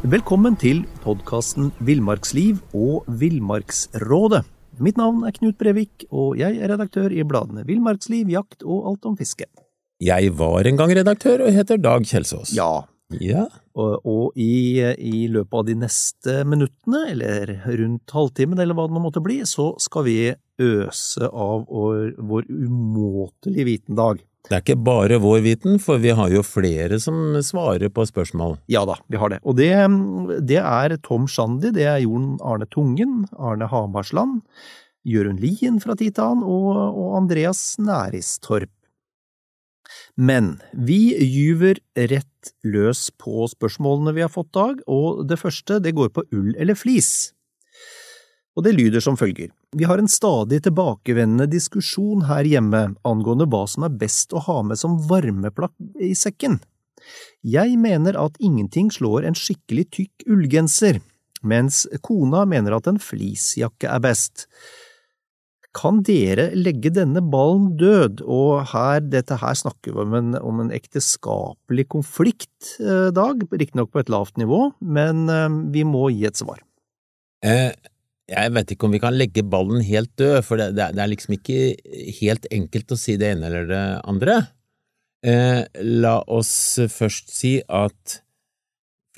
Velkommen til podkasten Villmarksliv og Villmarksrådet. Mitt navn er Knut Brevik, og jeg er redaktør i bladene Villmarksliv, Jakt og Alt om fiske. Jeg var en gang redaktør og heter Dag Kjelsås. Ja, Ja, og, og i, i løpet av de neste minuttene, eller rundt halvtimen, eller hva det nå måtte bli, så skal vi øse av vår, vår umåtelige vitendag. Det er ikke bare vår viten, for vi har jo flere som svarer på spørsmål. Ja da, vi har det. Og det, det er Tom Shandy, det er Jon Arne Tungen, Arne Hamarsland, Jørund Lien fra tid til annen, og, og Andreas Næristorp. Men vi gyver rett løs på spørsmålene vi har fått, Dag, og det første det går på ull eller flis. Og det lyder som følger. Vi har en stadig tilbakevendende diskusjon her hjemme angående hva som er best å ha med som varmeplakk i sekken. Jeg mener at ingenting slår en skikkelig tykk ullgenser, mens kona mener at en fleecejakke er best. Kan dere legge denne ballen død? Og her, dette her snakker vi om en, om en ekteskapelig konflikt, eh, Dag, riktignok på et lavt nivå, men eh, vi må gi et svar. Eh, jeg vet ikke om vi kan legge ballen helt død, for det, det, det er liksom ikke helt enkelt å si det ene eller det andre. Eh, la oss først si at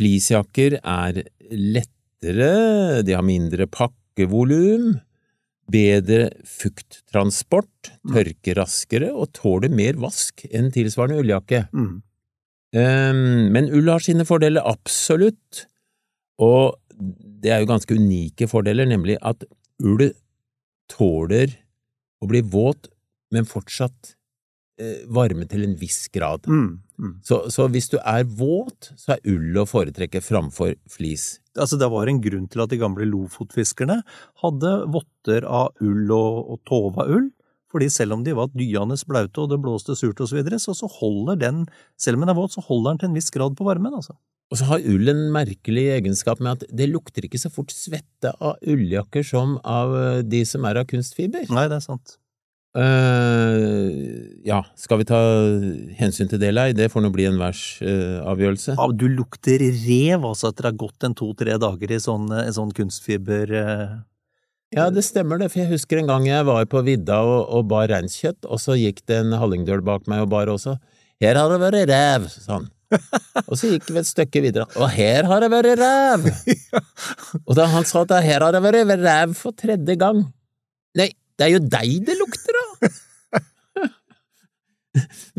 fleecejakker er lettere, de har mindre pakkevolum, bedre fukttransport, tørker raskere og tåler mer vask enn tilsvarende ulljakke. Mm. Eh, men ull har sine fordeler, absolutt, og det er jo ganske unike fordeler, nemlig at ull tåler å bli våt, men fortsatt eh, varme til en viss grad. Mm. Mm. Så, så hvis du er våt, så er ull å foretrekke framfor flis. Altså, det var en grunn til at de gamle lofotfiskerne hadde votter av ull og, og tova-ull, fordi selv om de var dyende blaute og det blåste surt og så videre, så, så holder den, selv om den er våt, så holder den til en viss grad på varmen, altså. Og så har ull en merkelig egenskap med at det lukter ikke så fort svette av ulljakker som av eh, de som er av kunstfiber. Nei, det er sant. Uh, ja, skal vi ta hensyn til det, Lei? Det får nå bli en vers eh, avgjørelse. Ja, du lukter rev, altså, etter å ha gått en to-tre dager i sånn, en sånn kunstfiber... Uh... Ja, det stemmer det, for jeg husker en gang jeg var på vidda og, og bar reinkjøtt, og så gikk det en hallingdøl bak meg og bar også. Her har det vært rev, sa han. Og så gikk vi et stykke videre, og her har det vært ræv! Og da han sa at her har det vært ræv for tredje gang. Nei, det er jo deg det lukter av!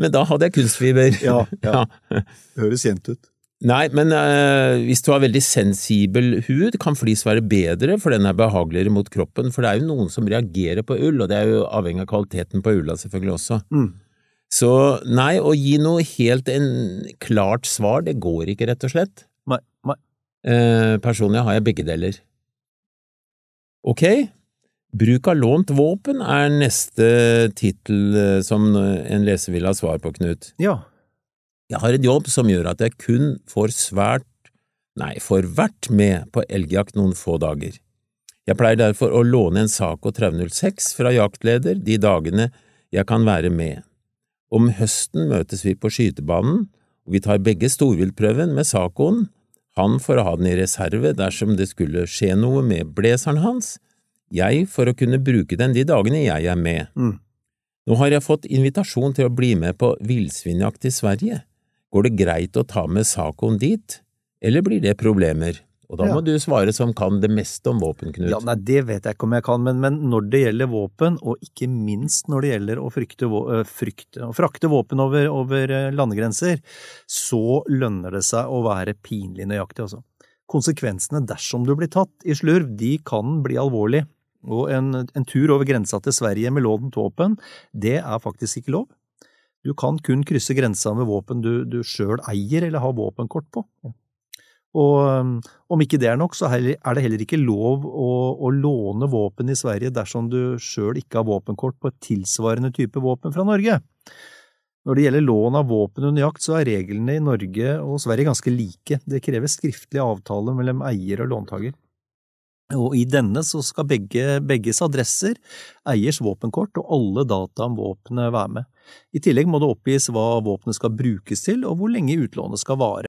Men da hadde jeg kunstfiber. Ja, ja. Det høres kjent ut. Nei, men øh, hvis du har veldig sensibel hud, kan flis være bedre, for den er behageligere mot kroppen, for det er jo noen som reagerer på ull, og det er jo avhengig av kvaliteten på ulla selvfølgelig også. Mm. Så nei, å gi noe helt en klart svar, det går ikke, rett og slett. Nei, nei. Eh, personlig har jeg begge deler. Ok, bruk av lånt våpen er neste tittel eh, som en leser vil ha svar på, Knut. Ja. Jeg har en jobb som gjør at jeg kun får svært, nei, får vært med på elgjakt noen få dager. Jeg pleier derfor å låne en Saco 306 fra jaktleder de dagene jeg kan være med. Om høsten møtes vi på skytebanen, og vi tar begge storviltprøven med Sakoen, han for å ha den i reserve dersom det skulle skje noe med blazeren hans, jeg for å kunne bruke den de dagene jeg er med. Mm. Nå har jeg fått invitasjon til å bli med på villsvinjakt i Sverige. Går det greit å ta med Sakoen dit, eller blir det problemer? Og da Ja. må du svare som kan det meste om våpen, Knut. Ja, nei, det vet jeg ikke om jeg kan, men, men når det gjelder våpen, og ikke minst når det gjelder å frykte, øh, frykte, frakte våpen over, over øh, landegrenser, så lønner det seg å være pinlig nøyaktig, altså. Konsekvensene dersom du blir tatt i slurv, de kan bli alvorlige, og en, en tur over grensa til Sverige med lånt våpen, det er faktisk ikke lov. Du kan kun krysse grensa med våpen du, du sjøl eier eller har våpenkort på. Og um, om ikke det er nok, så er det heller ikke lov å, å låne våpen i Sverige dersom du sjøl ikke har våpenkort på et tilsvarende type våpen fra Norge. Når det gjelder lån av våpen under jakt, så er reglene i Norge og Sverige ganske like. Det krever skriftlig avtale mellom eier og låntaker. Og i denne så skal begge, begges adresser, eiers våpenkort og alle data om våpenet være med. I tillegg må det oppgis hva våpenet skal brukes til og hvor lenge utlånet skal vare.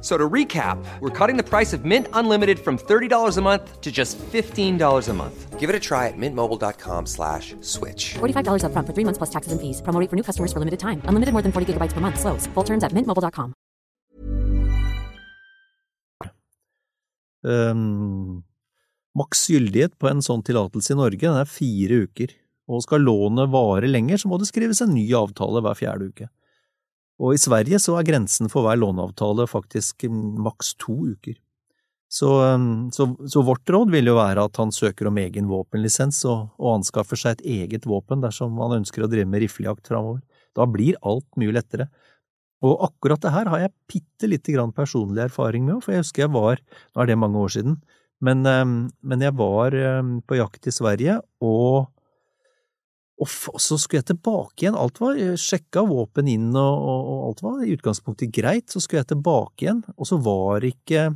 So to recap, we're cutting the price of Mint Unlimited from $30 a month to just $15 a month. Give it a try at mintmobile.com slash switch. $45 upfront for three months plus taxes and fees. Promo for new customers for limited time. Unlimited more than 40 gigabytes per month. Slows. Full terms at mintmobile.com. Um, maks gyldighet på en sånn tillatelse i Norge den er fire uker, og skal lånet vare lenger, så må det skrives en ny avtale hver fjerde uke. Og i Sverige så er grensen for hver låneavtale faktisk maks to uker. Så, um, så, så vårt råd vil jo være at han søker om egen våpenlisens og, og anskaffer seg et eget våpen dersom han ønsker å drive med riflejakt framover. Da blir alt mye lettere. Og akkurat det her har jeg bitte lite grann personlig erfaring med, for jeg husker jeg var, nå er det mange år siden, men, um, men jeg var på jakt i Sverige, og, og, og så skulle jeg tilbake igjen. Alt var jeg sjekka våpen inn, og, og, og alt var i utgangspunktet greit. Så skulle jeg tilbake igjen, og så var ikke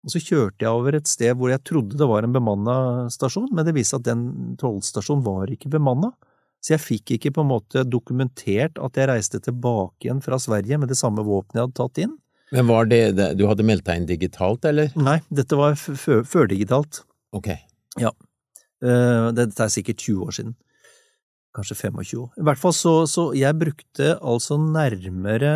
Og så kjørte jeg over et sted hvor jeg trodde det var en bemanna stasjon, men det viste at den tollstasjonen var ikke bemanna. Så jeg fikk ikke på en måte dokumentert at jeg reiste tilbake igjen fra Sverige med det samme våpenet jeg hadde tatt inn. Men var det, du hadde meldt deg inn digitalt, eller? Nei, dette var førdigitalt. Ok. Ja. Dette er sikkert 20 år siden. Kanskje 25 år. I hvert fall så, så jeg brukte altså nærmere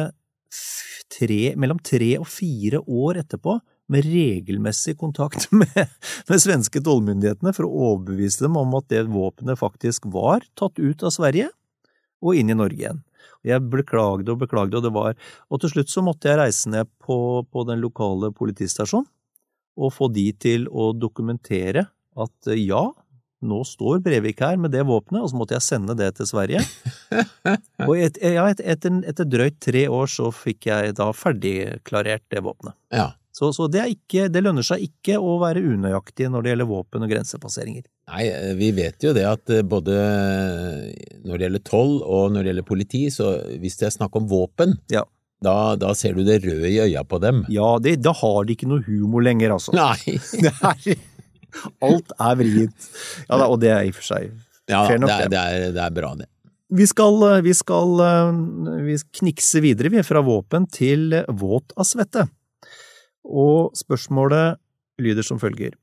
tre, mellom tre og fire år etterpå med regelmessig kontakt med, med svenske tollmyndighetene for å overbevise dem om at det våpenet faktisk var tatt ut av Sverige og inn i Norge igjen. Jeg beklagde og beklagde, og det var Og til slutt så måtte jeg reise ned på, på den lokale politistasjonen og få de til å dokumentere at ja, nå står Brevik her med det våpenet, og så måtte jeg sende det til Sverige. og et, ja, et, etter, etter drøyt tre år så fikk jeg da ferdigklarert det våpenet. Ja. Så, så det, er ikke, det lønner seg ikke å være unøyaktig når det gjelder våpen og grensepasseringer. Nei, eh, vi vet jo det at eh, både når det gjelder toll og når det gjelder politi, så hvis det er snakk om våpen, Ja. da, da ser du det røde i øya på dem. Ja, det, da har de ikke noe humor lenger, altså. Nei! Alt er vrient. Ja, og det er i og for seg Ja, Fair nok, det, er, det. er, det er bra, det. Vi skal, vi skal eh, vi knikse videre, vi, fra våpen til våt av svette. Og spørsmålet lyder som følger.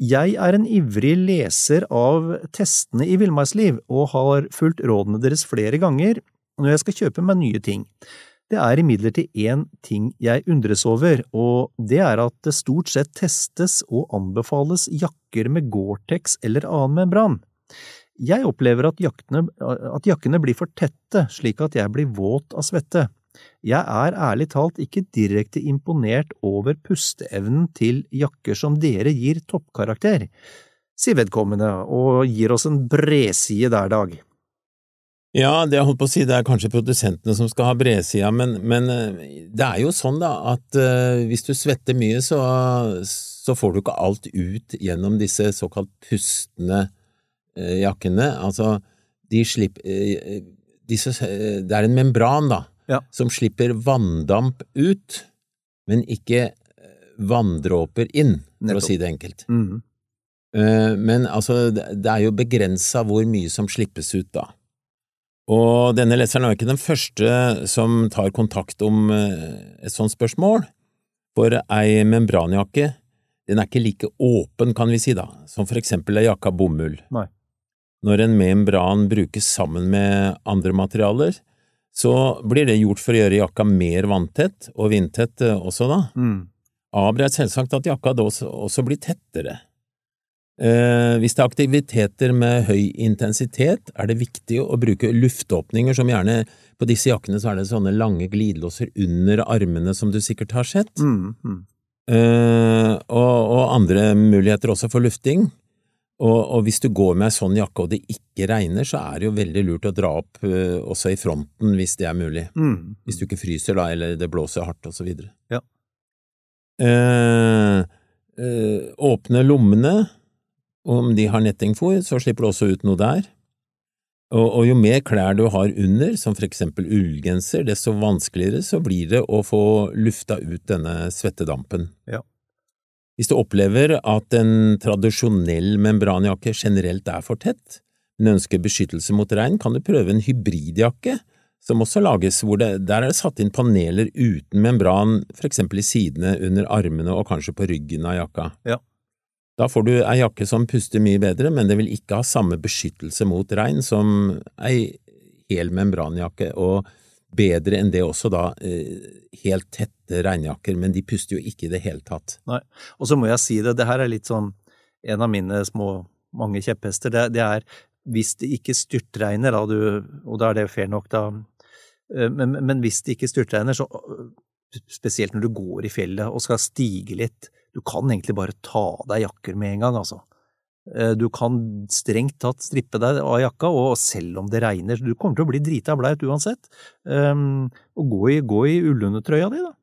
Jeg er en ivrig leser av testene i Villmarksliv, og har fulgt rådene deres flere ganger når jeg skal kjøpe meg nye ting. Det er imidlertid én ting jeg undres over, og det er at det stort sett testes og anbefales jakker med Gore-Tex eller annen membran. Jeg opplever at jakkene, at jakkene blir for tette, slik at jeg blir våt av svette. Jeg er ærlig talt ikke direkte imponert over pusteevnen til jakker som dere gir toppkarakter, sier vedkommende og gir oss en bredside der, Dag. Ja, det jeg holdt på å si, det er kanskje produsentene som skal ha bredsida, men, men eh, det er jo sånn da at uh, hvis du svetter mye, så, så får du ikke alt ut gjennom disse såkalt pustende uh, jakkene. Altså, de slipper uh, disse, Det er en membran, da, Ja. som slipper vanndamp ut, men ikke vanndråper inn, for Nettopp. å si det enkelt. Mhm. Eh, Men altså, det det er jo begrensa hvor mye som slippes ut da. Og denne leseren er ikke den første som tar kontakt om eh, et sånt spørsmål, for ei membranjakke, den er ikke like åpen, kan vi si da, som for eksempel ei jakke av bomull. Nei. Når en membran brukes sammen med andre materialer, så blir det gjort for å gjøre jakka mer vanntett og vindtett eh, også da. Mm. Aber er selvsagt at jakka da også, også blir tettere. Eh, hvis det er aktiviteter med høy intensitet, er det viktig å bruke luftåpninger, som gjerne på disse jakkene så er det sånne lange glidelåser under armene som du sikkert har sett, Mm. Mm. eh, og, og andre muligheter også for lufting. Og, og hvis du går med ei sånn jakke og det ikke regner, så er det jo veldig lurt å dra opp uh, også i fronten hvis det er mulig. Mm. Hvis du ikke fryser da, eller det blåser hardt og så videre. Ja. Eh, eh, åpne lommene, om de har nettingfôr, så slipper du også ut noe der. Og, og jo mer klær du har under, som for eksempel ullgenser, desto vanskeligere så blir det å få lufta ut denne svettedampen. Ja. Hvis du opplever at en tradisjonell membranjakke generelt er for tett, men ønsker beskyttelse mot regn, kan du prøve en hybridjakke som også lages hvor det, der er det satt inn paneler uten membran, for eksempel i sidene, under armene og kanskje på ryggen av jakka. Ja. Da får du ei jakke som puster mye bedre, men det vil ikke ha samme beskyttelse mot regn som ei hel membranjakke, og bedre enn det også da eh, helt tette regnjakker, men de puster jo ikke i det hele tatt. Nei. Og så må jeg si det, det her er litt sånn en av mine små, mange kjepphester. Det, det er hvis det ikke styrtregner, da, du, og da er det fair nok, da, eh, men, men hvis det ikke styrtregner, så spesielt når du går i fjellet og skal stige litt, du kan egentlig bare ta av deg jakker med en gang, altså. Eh, Du kan strengt tatt strippe deg av jakka, og selv om det regner, du kommer til å bli drita blaut uansett. Um, og gå i, gå i ullundertrøya di, da.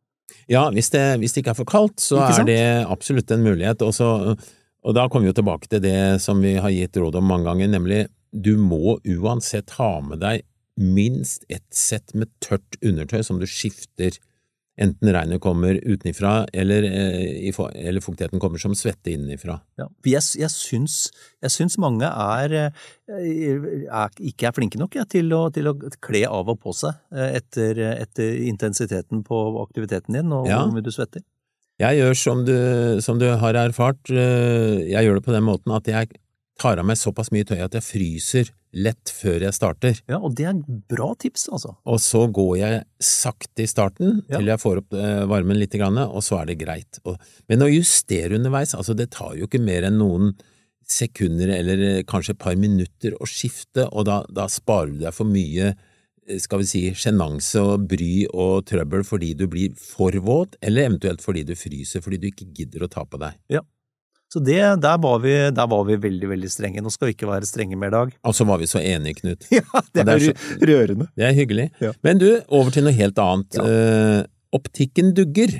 Ja, hvis det, hvis det ikke er for kaldt, så er det absolutt en mulighet. Også, og da kommer vi jo tilbake til det som vi har gitt råd om mange ganger, nemlig du må uansett ha med deg minst ett sett med tørt undertøy som du skifter, enten regnet kommer utenifra eller, eh, eller fuktigheten kommer som svette innenifra. Ja. Jeg, jeg, syns, jeg syns mange er, eh, er ikke er flinke nok ja, til, å, til å kle av og på seg eh, etter, etter intensiteten på aktiviteten din og Ja. hvor mye du svetter. Jeg gjør som du, som du har erfart, jeg gjør det på den måten at jeg tar av meg såpass mye tøy at jeg fryser lett før jeg starter. Ja, og det er bra tips, altså. Og så går jeg sakte i starten Ja. til jeg får opp eh, varmen litt, og så er det greit. Men å justere underveis, altså det tar jo ikke mer enn noen sekunder eller eh, kanskje et par minutter å skifte, og da, da sparer du deg for mye eh, skal vi si, sjenanse og bry og trøbbel fordi du blir for våt, eller eventuelt fordi du fryser fordi du ikke gidder å ta på deg. Så det, der, var vi, der var vi veldig, veldig strenge. Nå skal vi ikke være strenge mer, Dag. Og så var vi så enige, Knut. Ja, det er, det er så, rørende. Det er hyggelig. Ja. Men du, over til noe helt annet. Ja. Uh, optikken dugger.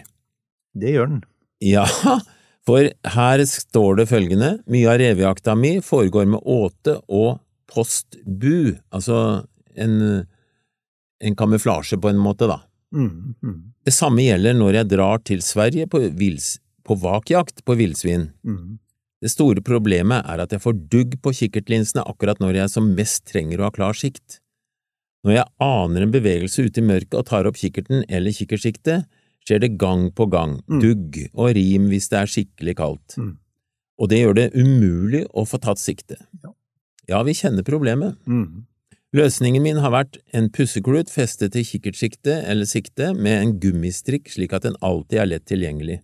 Det gjør den. Ja, for her står det følgende, mye av revejakta mi foregår med åte og postbu, altså en, en kamuflasje på en måte, da. Mm, mm, Det samme gjelder når jeg drar til Sverige på, vils, på vakjakt på villsvin. mm. Det store problemet er at jeg får dugg på kikkertlinsene akkurat når jeg som mest trenger å ha klar sikt. Når jeg aner en bevegelse ute i mørket og tar opp kikkerten eller kikkertsiktet, skjer det gang på gang, Mm. dugg og rim hvis det er skikkelig kaldt. Mm. Og det gjør det umulig å få tatt sikte. Ja. Ja, vi kjenner problemet. Mm. Løsningen min har vært en pusseklut festet til kikkertsiktet eller siktet med en gummistrikk slik at den alltid er lett tilgjengelig.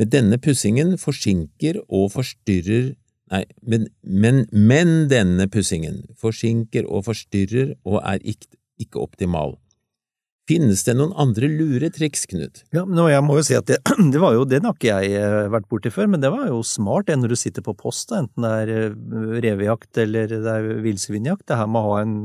Med denne pussingen forsinker og forstyrrer Nei, men, men, men denne pussingen forsinker og forstyrrer og er ikke, ikke optimal. Finnes det noen andre lure triks, Knut? Ja, men jeg må jo si at det, det var jo, den har ikke jeg eh, vært borti før, men det var jo smart det når du sitter på post, enten det er eh, revejakt eller det er villsvinjakt. Det her med å ha en,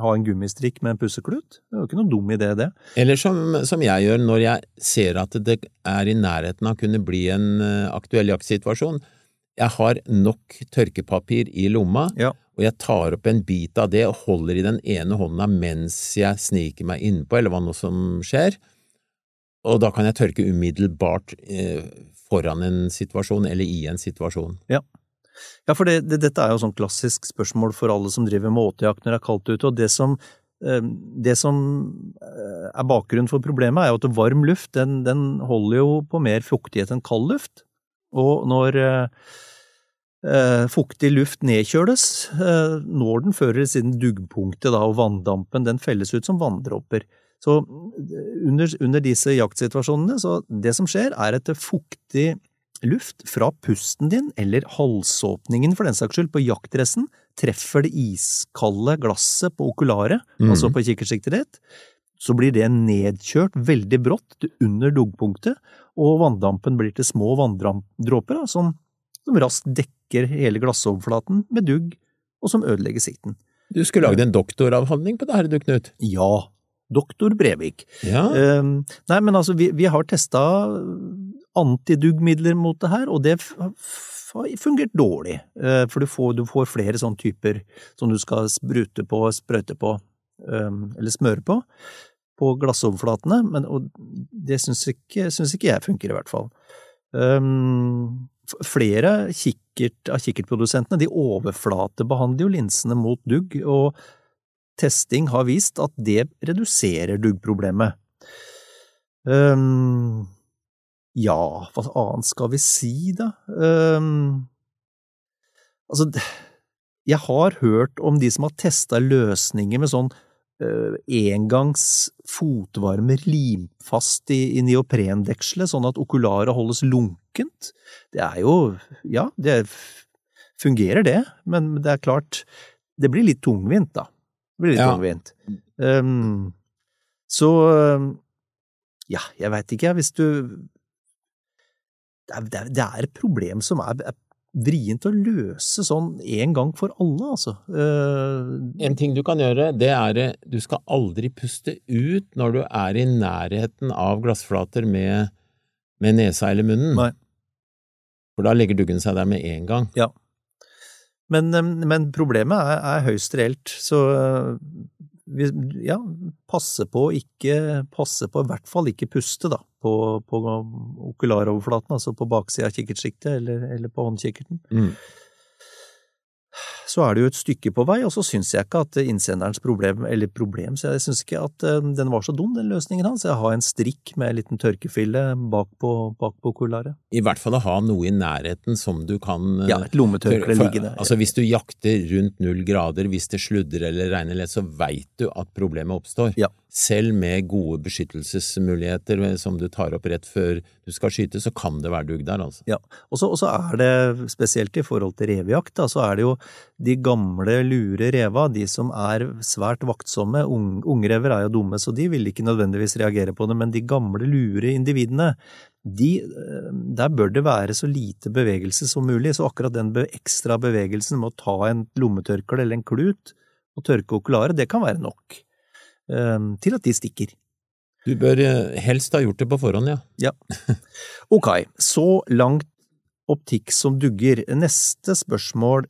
ha en gummistrikk med en pusseklut. Det er jo ikke noe dum idé, det. Eller som, som jeg gjør når jeg ser at det er i nærheten av å kunne bli en eh, aktuell jaktsituasjon. Jeg har nok tørkepapir i lomma, Ja. og jeg tar opp en bit av det og holder i den ene hånda mens jeg sniker meg innpå, eller hva nå som skjer, og da kan jeg tørke umiddelbart eh, foran en situasjon eller i en situasjon. Ja, for det, det, dette er jo sånn klassisk spørsmål for alle som driver med åtejakt når det er kaldt ute, og det som, eh, det som eh, er bakgrunnen for problemet er jo at varm luft, den, den holder jo på mer fuktighet enn kald luft. Og når eh, eh, fuktig luft nedkjøles, eh, når den før eller siden duggpunktet da, og vanndampen, den felles ut som vanndråper. Så eh, under, under disse jaktsituasjonene, så det som skjer er at fuktig luft fra pusten din, eller halsåpningen for den saks skyld, på jaktdressen, treffer det iskalde glasset på okularet, mm. altså på kikkertsiktet ditt, så blir det nedkjørt veldig brått under duggpunktet, og vanndampen blir til små vanndråper som, som raskt dekker hele glassoverflaten med dugg, og som ødelegger sikten. Du skulle lagd en doktoravhandling på det her, du, Knut. Ja, doktor Brevik. Ja, Ehm, nei, men altså, vi, vi har testa antiduggmidler mot det her, og det har fungert dårlig, eh, for du får, du får flere sånne typer som du skal sprute på, sprøyte på, eller smøre på, på glassoverflatene, men og det syns ikke, syns ikke jeg funker, i hvert fall. Um, flere kikkert, av kikkertprodusentene de overflatebehandler jo linsene mot dugg, og testing har vist at det reduserer duggproblemet. Um, ja, hva annet skal vi si, da? Um, altså, jeg har hørt om de som har testa løsninger med sånn engangs fotvarmer limfast i, i neoprendekselet, sånn at okularet holdes lunkent. Det er jo, ja, det fungerer det, men det er klart, det blir litt tungvint, da. Det blir litt Ja. tungvint. Um, så ja, jeg veit ikke, hvis du det, er, det er et problem som er, er vrient å løse sånn en gang for alle, altså. Uh, En ting du kan gjøre, det er at du skal aldri puste ut når du er i nærheten av glassflater med, med nesa eller munnen. Nei. For da legger duggen seg der med en gang. men, um, men problemet er, er høyst reelt, så ja, passe på ikke Passe på i hvert fall ikke puste, da, på, på okularoverflaten, altså på baksida av kikkertsjiktet eller, eller på håndkikkerten. Mm. Så er det jo et stykke på vei, og så syns jeg ikke at innsenderens problem, eller problem, så jeg syns ikke at eh, den var så dum, den løsningen hans. Jeg har en strikk med en liten tørkefille bak på, bak på kularet. I hvert fall å ha noe i nærheten som du kan eh, Ja, et lommetørkle liggende. Altså Hvis du jakter rundt null grader, hvis det sludder eller regner lett, så veit du at problemet oppstår. Ja. Selv med gode beskyttelsesmuligheter eh, som du tar opp rett før du skal skyte, så kan det være dugg der, altså. Ja, og så er det, spesielt i forhold til revejakt, så er det jo de gamle, lure reva, de som er svært vaktsomme. Ung- Ungrever er jo dumme, så de vil ikke nødvendigvis reagere på det, men de gamle, lure individene, de, eh, der bør det være så lite bevegelse som mulig, så akkurat den ekstra bevegelsen med å ta en lommetørkle eller en klut og tørke okularet, det kan være nok til at de stikker. Du bør eh, helst ha gjort det på forhånd, ja. Ok, så langt optikk som dugger. Neste spørsmål,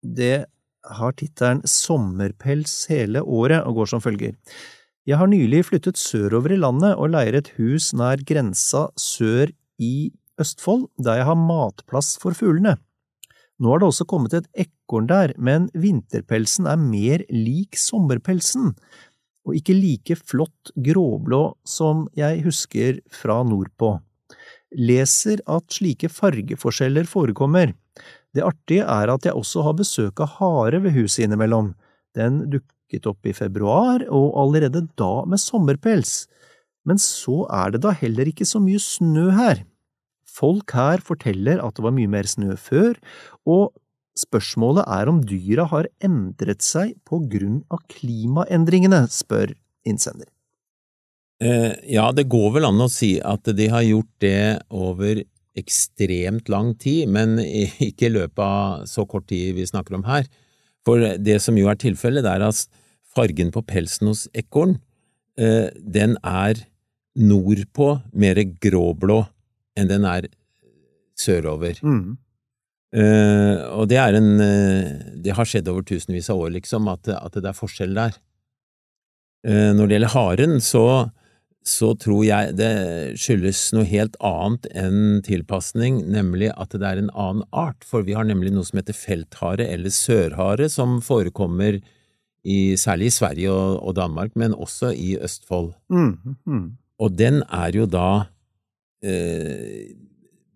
det har tittelen Sommerpels hele året og går som følger. Jeg har nylig flyttet sørover i landet og leier et hus nær grensa sør i Østfold, der jeg har matplass for fuglene. Nå har det også kommet et ekorn der, men vinterpelsen er mer lik sommerpelsen, og ikke like flott gråblå som jeg husker fra nordpå leser at slike fargeforskjeller forekommer. Det artige er at jeg også har besøk av hare ved huset innimellom. Den dukket opp i februar, og allerede da med sommerpels. Men så er det da heller ikke så mye snø her. Folk her forteller at det var mye mer snø før, og spørsmålet er om dyra har endret seg på grunn av klimaendringene, spør innsender. Eh, ja, det går vel an å si at de har gjort det over ekstremt lang tid, men ikke i løpet av så kort tid vi snakker om her. For det som jo er tilfellet, er at fargen på pelsen hos ekorn, eh, den er nordpå mer gråblå enn den er sørover. Mm. Eh, og det er en uh, Det har skjedd over tusenvis av år, liksom, at, at det er forskjell der. Uh, når det gjelder haren, så, så tror jeg det skyldes noe helt annet enn tilpasning, nemlig at det er en annen art, for vi har nemlig noe som heter felthare eller sørhare, som forekommer i, særlig i Sverige og, og Danmark, men også i Østfold. Mm. Mm. Og den er jo da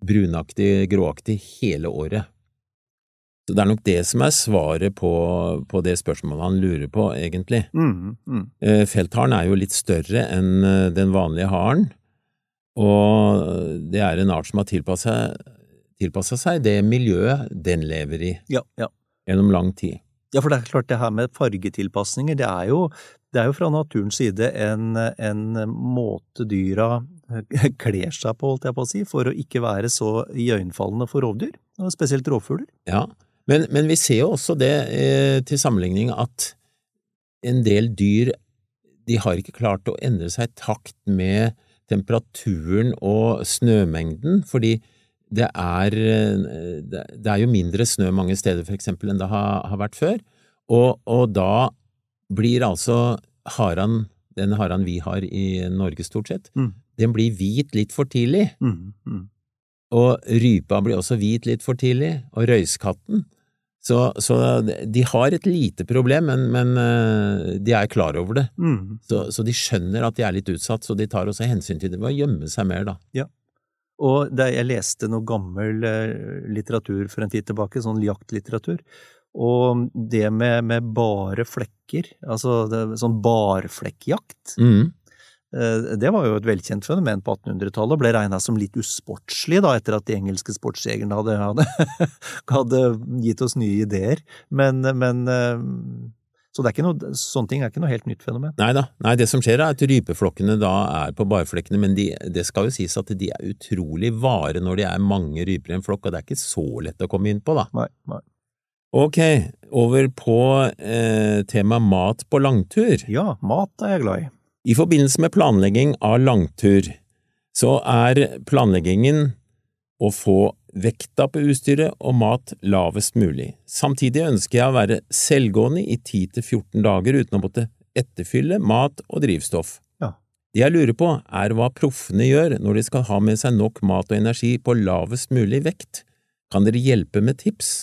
brunaktig, gråaktig hele året. Så det er nok det som er svaret på, på det spørsmålet han lurer på, egentlig. Mm. Mm. Eh, Feltharen er jo litt større enn eh, den vanlige haren, og det er en art som har tilpassa seg det miljøet den lever i Ja, ja. gjennom lang tid. Ja, for det er klart det her med fargetilpasninger, det er jo, det er jo fra naturens side en, en måte dyra kler seg på, holdt jeg på å si, for å ikke være så iøynefallende for rovdyr, og spesielt rovfugler. Ja, men, men vi ser jo også det eh, til sammenligning at en del dyr de har ikke klart å endre seg i takt med temperaturen og snømengden, fordi det er, eh, det det er jo mindre snø mange steder for eksempel enn det har, har vært før, og, og da blir altså haran, den haran vi har i Norge stort sett, Mm. Den blir hvit litt for tidlig. Mm, mm. Og rypa blir også hvit litt for tidlig, og røyskatten. Så, så de har et lite problem, men, men eh, de er klar over det. Mm. Så, så de skjønner at de er litt utsatt, så de tar også hensyn til det ved å gjemme seg mer, da. Ja. Og jeg leste noe gammel eh, litteratur for en tid tilbake, sånn jaktlitteratur, og det med, med bare flekker, altså det, sånn barflekkjakt, Mm. Eh, det var jo et velkjent fenomen på 1800-tallet, og ble regna som litt usportslig da, etter at de engelske sportsjegerne hadde, hadde, hadde gitt oss nye ideer. Men, men eh, Så det er ikke noe, sånne ting er ikke noe helt nytt fenomen. Nei da, nei, det som skjer er at rypeflokkene da er på barflekkene, men de, det skal jo sies at de er utrolig vare når de er mange ryper i en flokk, og det er ikke så lett å komme inn på, da. Nei, nei. Ok, over på eh, tema mat på langtur. Ja, mat er jeg glad i. I forbindelse med planlegging av langtur, så er planleggingen å få vekta på utstyret og mat lavest mulig. Samtidig ønsker jeg å være selvgående i 10–14 dager uten å måtte etterfylle mat og drivstoff. Ja. Det jeg lurer på, er hva proffene gjør når de skal ha med seg nok mat og energi på lavest mulig vekt. Kan dere hjelpe med tips?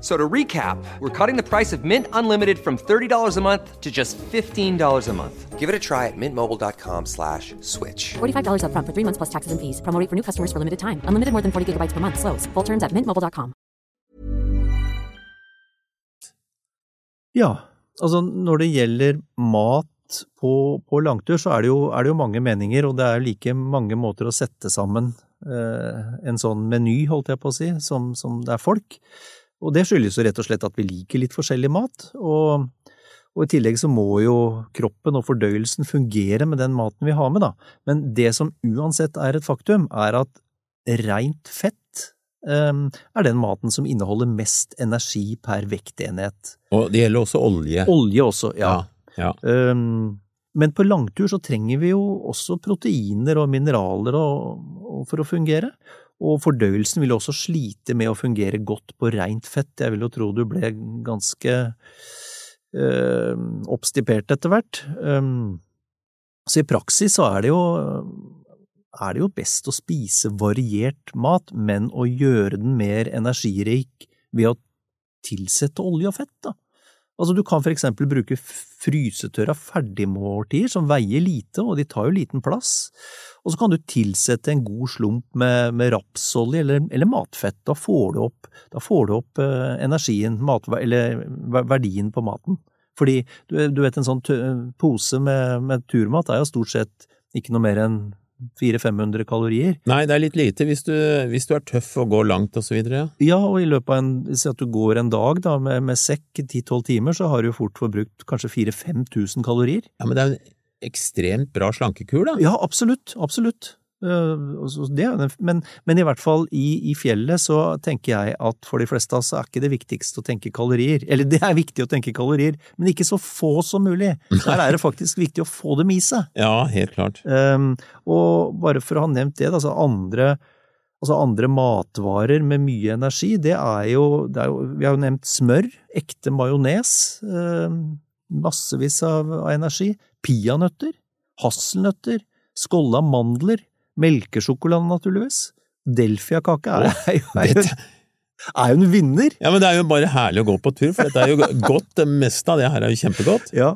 So to recap, we're cutting the price of Mint Unlimited from $30 a month to just $15 a month. Give it a try at mintmobile.com slash switch. $45 upfront for three months plus taxes and fees. Promo for new customers for limited time. Unlimited more than 40 gigabytes per month. Slows. Full terms at mintmobile.com. Ja, altså når det gjelder mat på, på langtur, så er det, jo, er det jo mange meninger, og det er like mange måter å sette sammen eh, en sånn meny, holdt jeg på å si, som, som det er folk. Og det skyldes jo rett og slett at vi liker litt forskjellig mat, og, og i tillegg så må jo kroppen og fordøyelsen fungere med den maten vi har med, da. Men det som uansett er et faktum, er at rent fett eh, er den maten som inneholder mest energi per vektenhet. Og det gjelder også olje. Olje også, ja. ja. Um, men på langtur så trenger vi jo også proteiner og mineraler og, og for å fungere. Og fordøyelsen vil også slite med å fungere godt på rent fett. Jeg vil jo tro du ble ganske øh, oppstipert etter hvert. Um, så i praksis så er det jo er det jo best å spise variert mat, men å gjøre den mer energirik ved å tilsette olje og fett, da. Altså, du kan for eksempel bruke frysetørra ferdigmåltider som veier lite, og de tar jo liten plass. Og så kan du tilsette en god slump med, med rapsolje eller, eller, matfett. Da får du opp, får du opp eh, energien, mat, eller verdien på maten. Fordi du, du vet, en sånn pose med, med turmat er jo stort sett ikke noe mer enn 400-500 kalorier. Nei, det er litt lite hvis du, hvis du er tøff og går langt og så videre, ja. Ja, og i løpet av en, si at du går en dag da, med, med sekk 10-12 timer, så har du jo fort forbrukt kanskje 4000-5000 kalorier. Ja, men det er jo en ekstremt bra slankekur, da. Ja, absolutt, absolutt. Eh, det, men, men i hvert fall i, i fjellet så tenker jeg at for de fleste av oss er ikke det viktigste å tenke kalorier. Eller det er viktig å tenke kalorier, men ikke så få som mulig. Der er det faktisk viktig å få dem i seg. Ja, helt klart. Um, og bare for å ha nevnt det, altså andre, altså andre matvarer med mye energi, det er jo, det er jo Vi har jo nevnt smør, ekte majones, um, massevis av, av energi. Peanøtter, hasselnøtter, skålla mandler, melkesjokolade naturligvis. Delfiakake er, er, er, er jo en vinner! Ja, men det er jo bare herlig å gå på tur, for dette er jo godt. Det meste av det her er jo kjempegodt. Ja.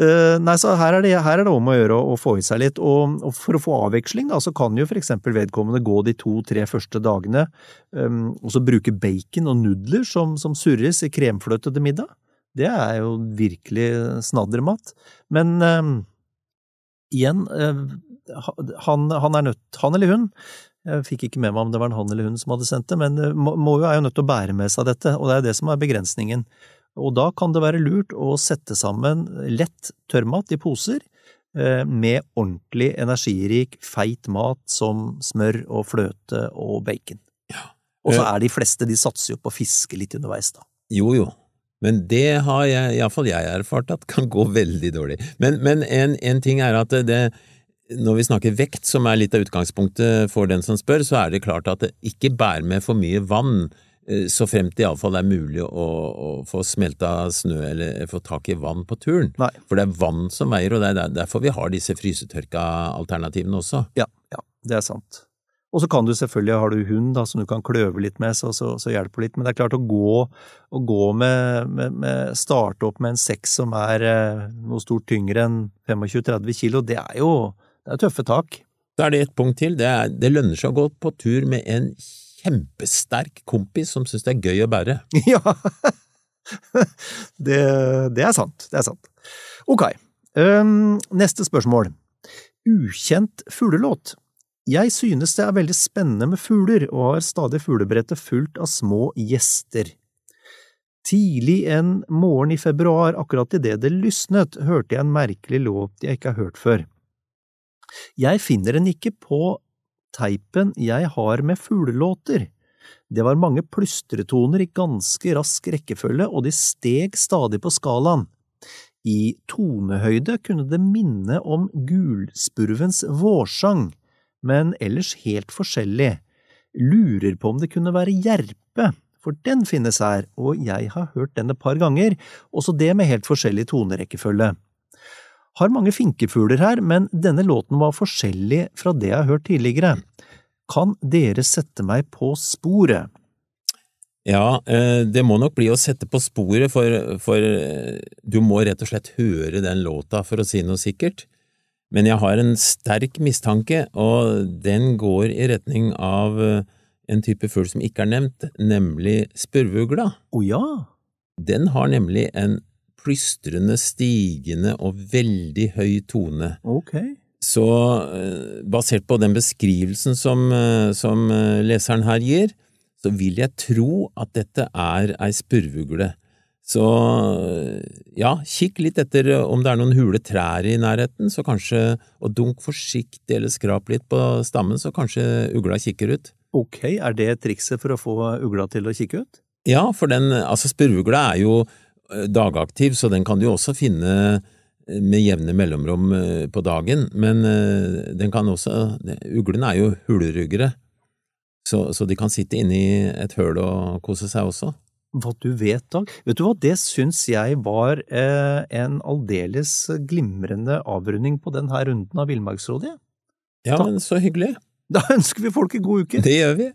Uh, nei, så her er, det, her er det om å gjøre å, å få i seg litt, og, og for å få avveksling, da, så kan jo eksempel vedkommende gå de to-tre første dagene, um, og så bruke bacon og nudler som, som surres i kremfløte til middag. Det er jo virkelig snaddermat. Men um, igjen, eh, han, han er nødt, han eller hun, jeg fikk ikke med meg om det var en han eller hun som hadde sendt det, men eh, må, jo, er jo nødt til å bære med seg dette, og det er jo det som er begrensningen. Og da kan det være lurt å sette sammen lett tørrmat i poser eh, med ordentlig energirik, feit mat som smør og fløte og bacon. Og så er de fleste, de satser jo på å fiske litt underveis, da. Jo, jo. Men det har jeg, iallfall jeg erfart at kan gå veldig dårlig. Men, men en, en ting er at det, når vi snakker vekt, som er litt av utgangspunktet for den som spør, så er det klart at det ikke bærer med for mye vann, eh, så fremt det iallfall er mulig å, å få smelta snø eller få tak i vann på turen. Nei. For det er vann som veier, og det er derfor vi har disse frysetørka alternativene også. Ja, ja, det er sant. Og så kan du selvfølgelig, har du hund da, som du kan kløve litt med, så, så, så hjelper litt. Men det er klart å gå, å gå med, med, med Starte opp med en sekk som er eh, noe stort tyngre enn 25-30 kilo, det er jo det er tøffe tak. Så er det et punkt til. Det, er, det lønner seg å gå på tur med en kjempesterk kompis som syns det er gøy å bære. Ja, det, det er sant. Det er sant. Ok, um, neste spørsmål. Ukjent fuglelåt. Jeg synes det er veldig spennende med fugler, og har stadig fuglebrettet fullt av små gjester. Tidlig en morgen i februar, akkurat idet det lysnet, hørte jeg en merkelig låt jeg ikke har hørt før. Jeg finner den ikke på teipen jeg har med fuglelåter. Det var mange plystretoner i ganske rask rekkefølge, og de steg stadig på skalaen. I tonehøyde kunne det minne om gulspurvens vårsang, men ellers helt forskjellig. Lurer på om det kunne være jerpe, for den finnes her, og jeg har hørt den et par ganger, også det med helt forskjellig tonerekkefølge. Har mange finkefugler her, men denne låten var forskjellig fra det jeg har hørt tidligere. Kan dere sette meg på sporet? Ja, eh, det må nok bli å sette på sporet, for, for eh, du må rett og slett høre den låta for å si noe sikkert. Men jeg har en sterk mistanke, og den går i retning av eh, en type fugl som ikke er nevnt, nemlig spurveugla. Å ja, Den har nemlig en plystrende, stigende og veldig høy tone. ok. Så eh, basert på den beskrivelsen som, eh, som eh, leseren her gir, så vil jeg tro at dette er ei spurvugle. Så ja, kikk litt etter om det er noen hule trær i nærheten, så kanskje, og dunk forsiktig eller skrap litt på stammen, så kanskje ugla kikker ut. Ok, er det trikset for å få ugla til å kikke ut? Ja, for den, altså spurvugla er jo dagaktiv, så den kan du også finne eh, med jevne mellomrom eh, på dagen, men eh, den kan også, uglene er jo huleryggere, så, så de kan sitte inne i et høl og kose seg også. Hva du vet, Dag. Vet du hva, det syns jeg var eh, en aldeles glimrende avrunding på denne runden av Villmarksrådet. Ja, men så hyggelig. Da ønsker vi folk en god uke! Det gjør vi.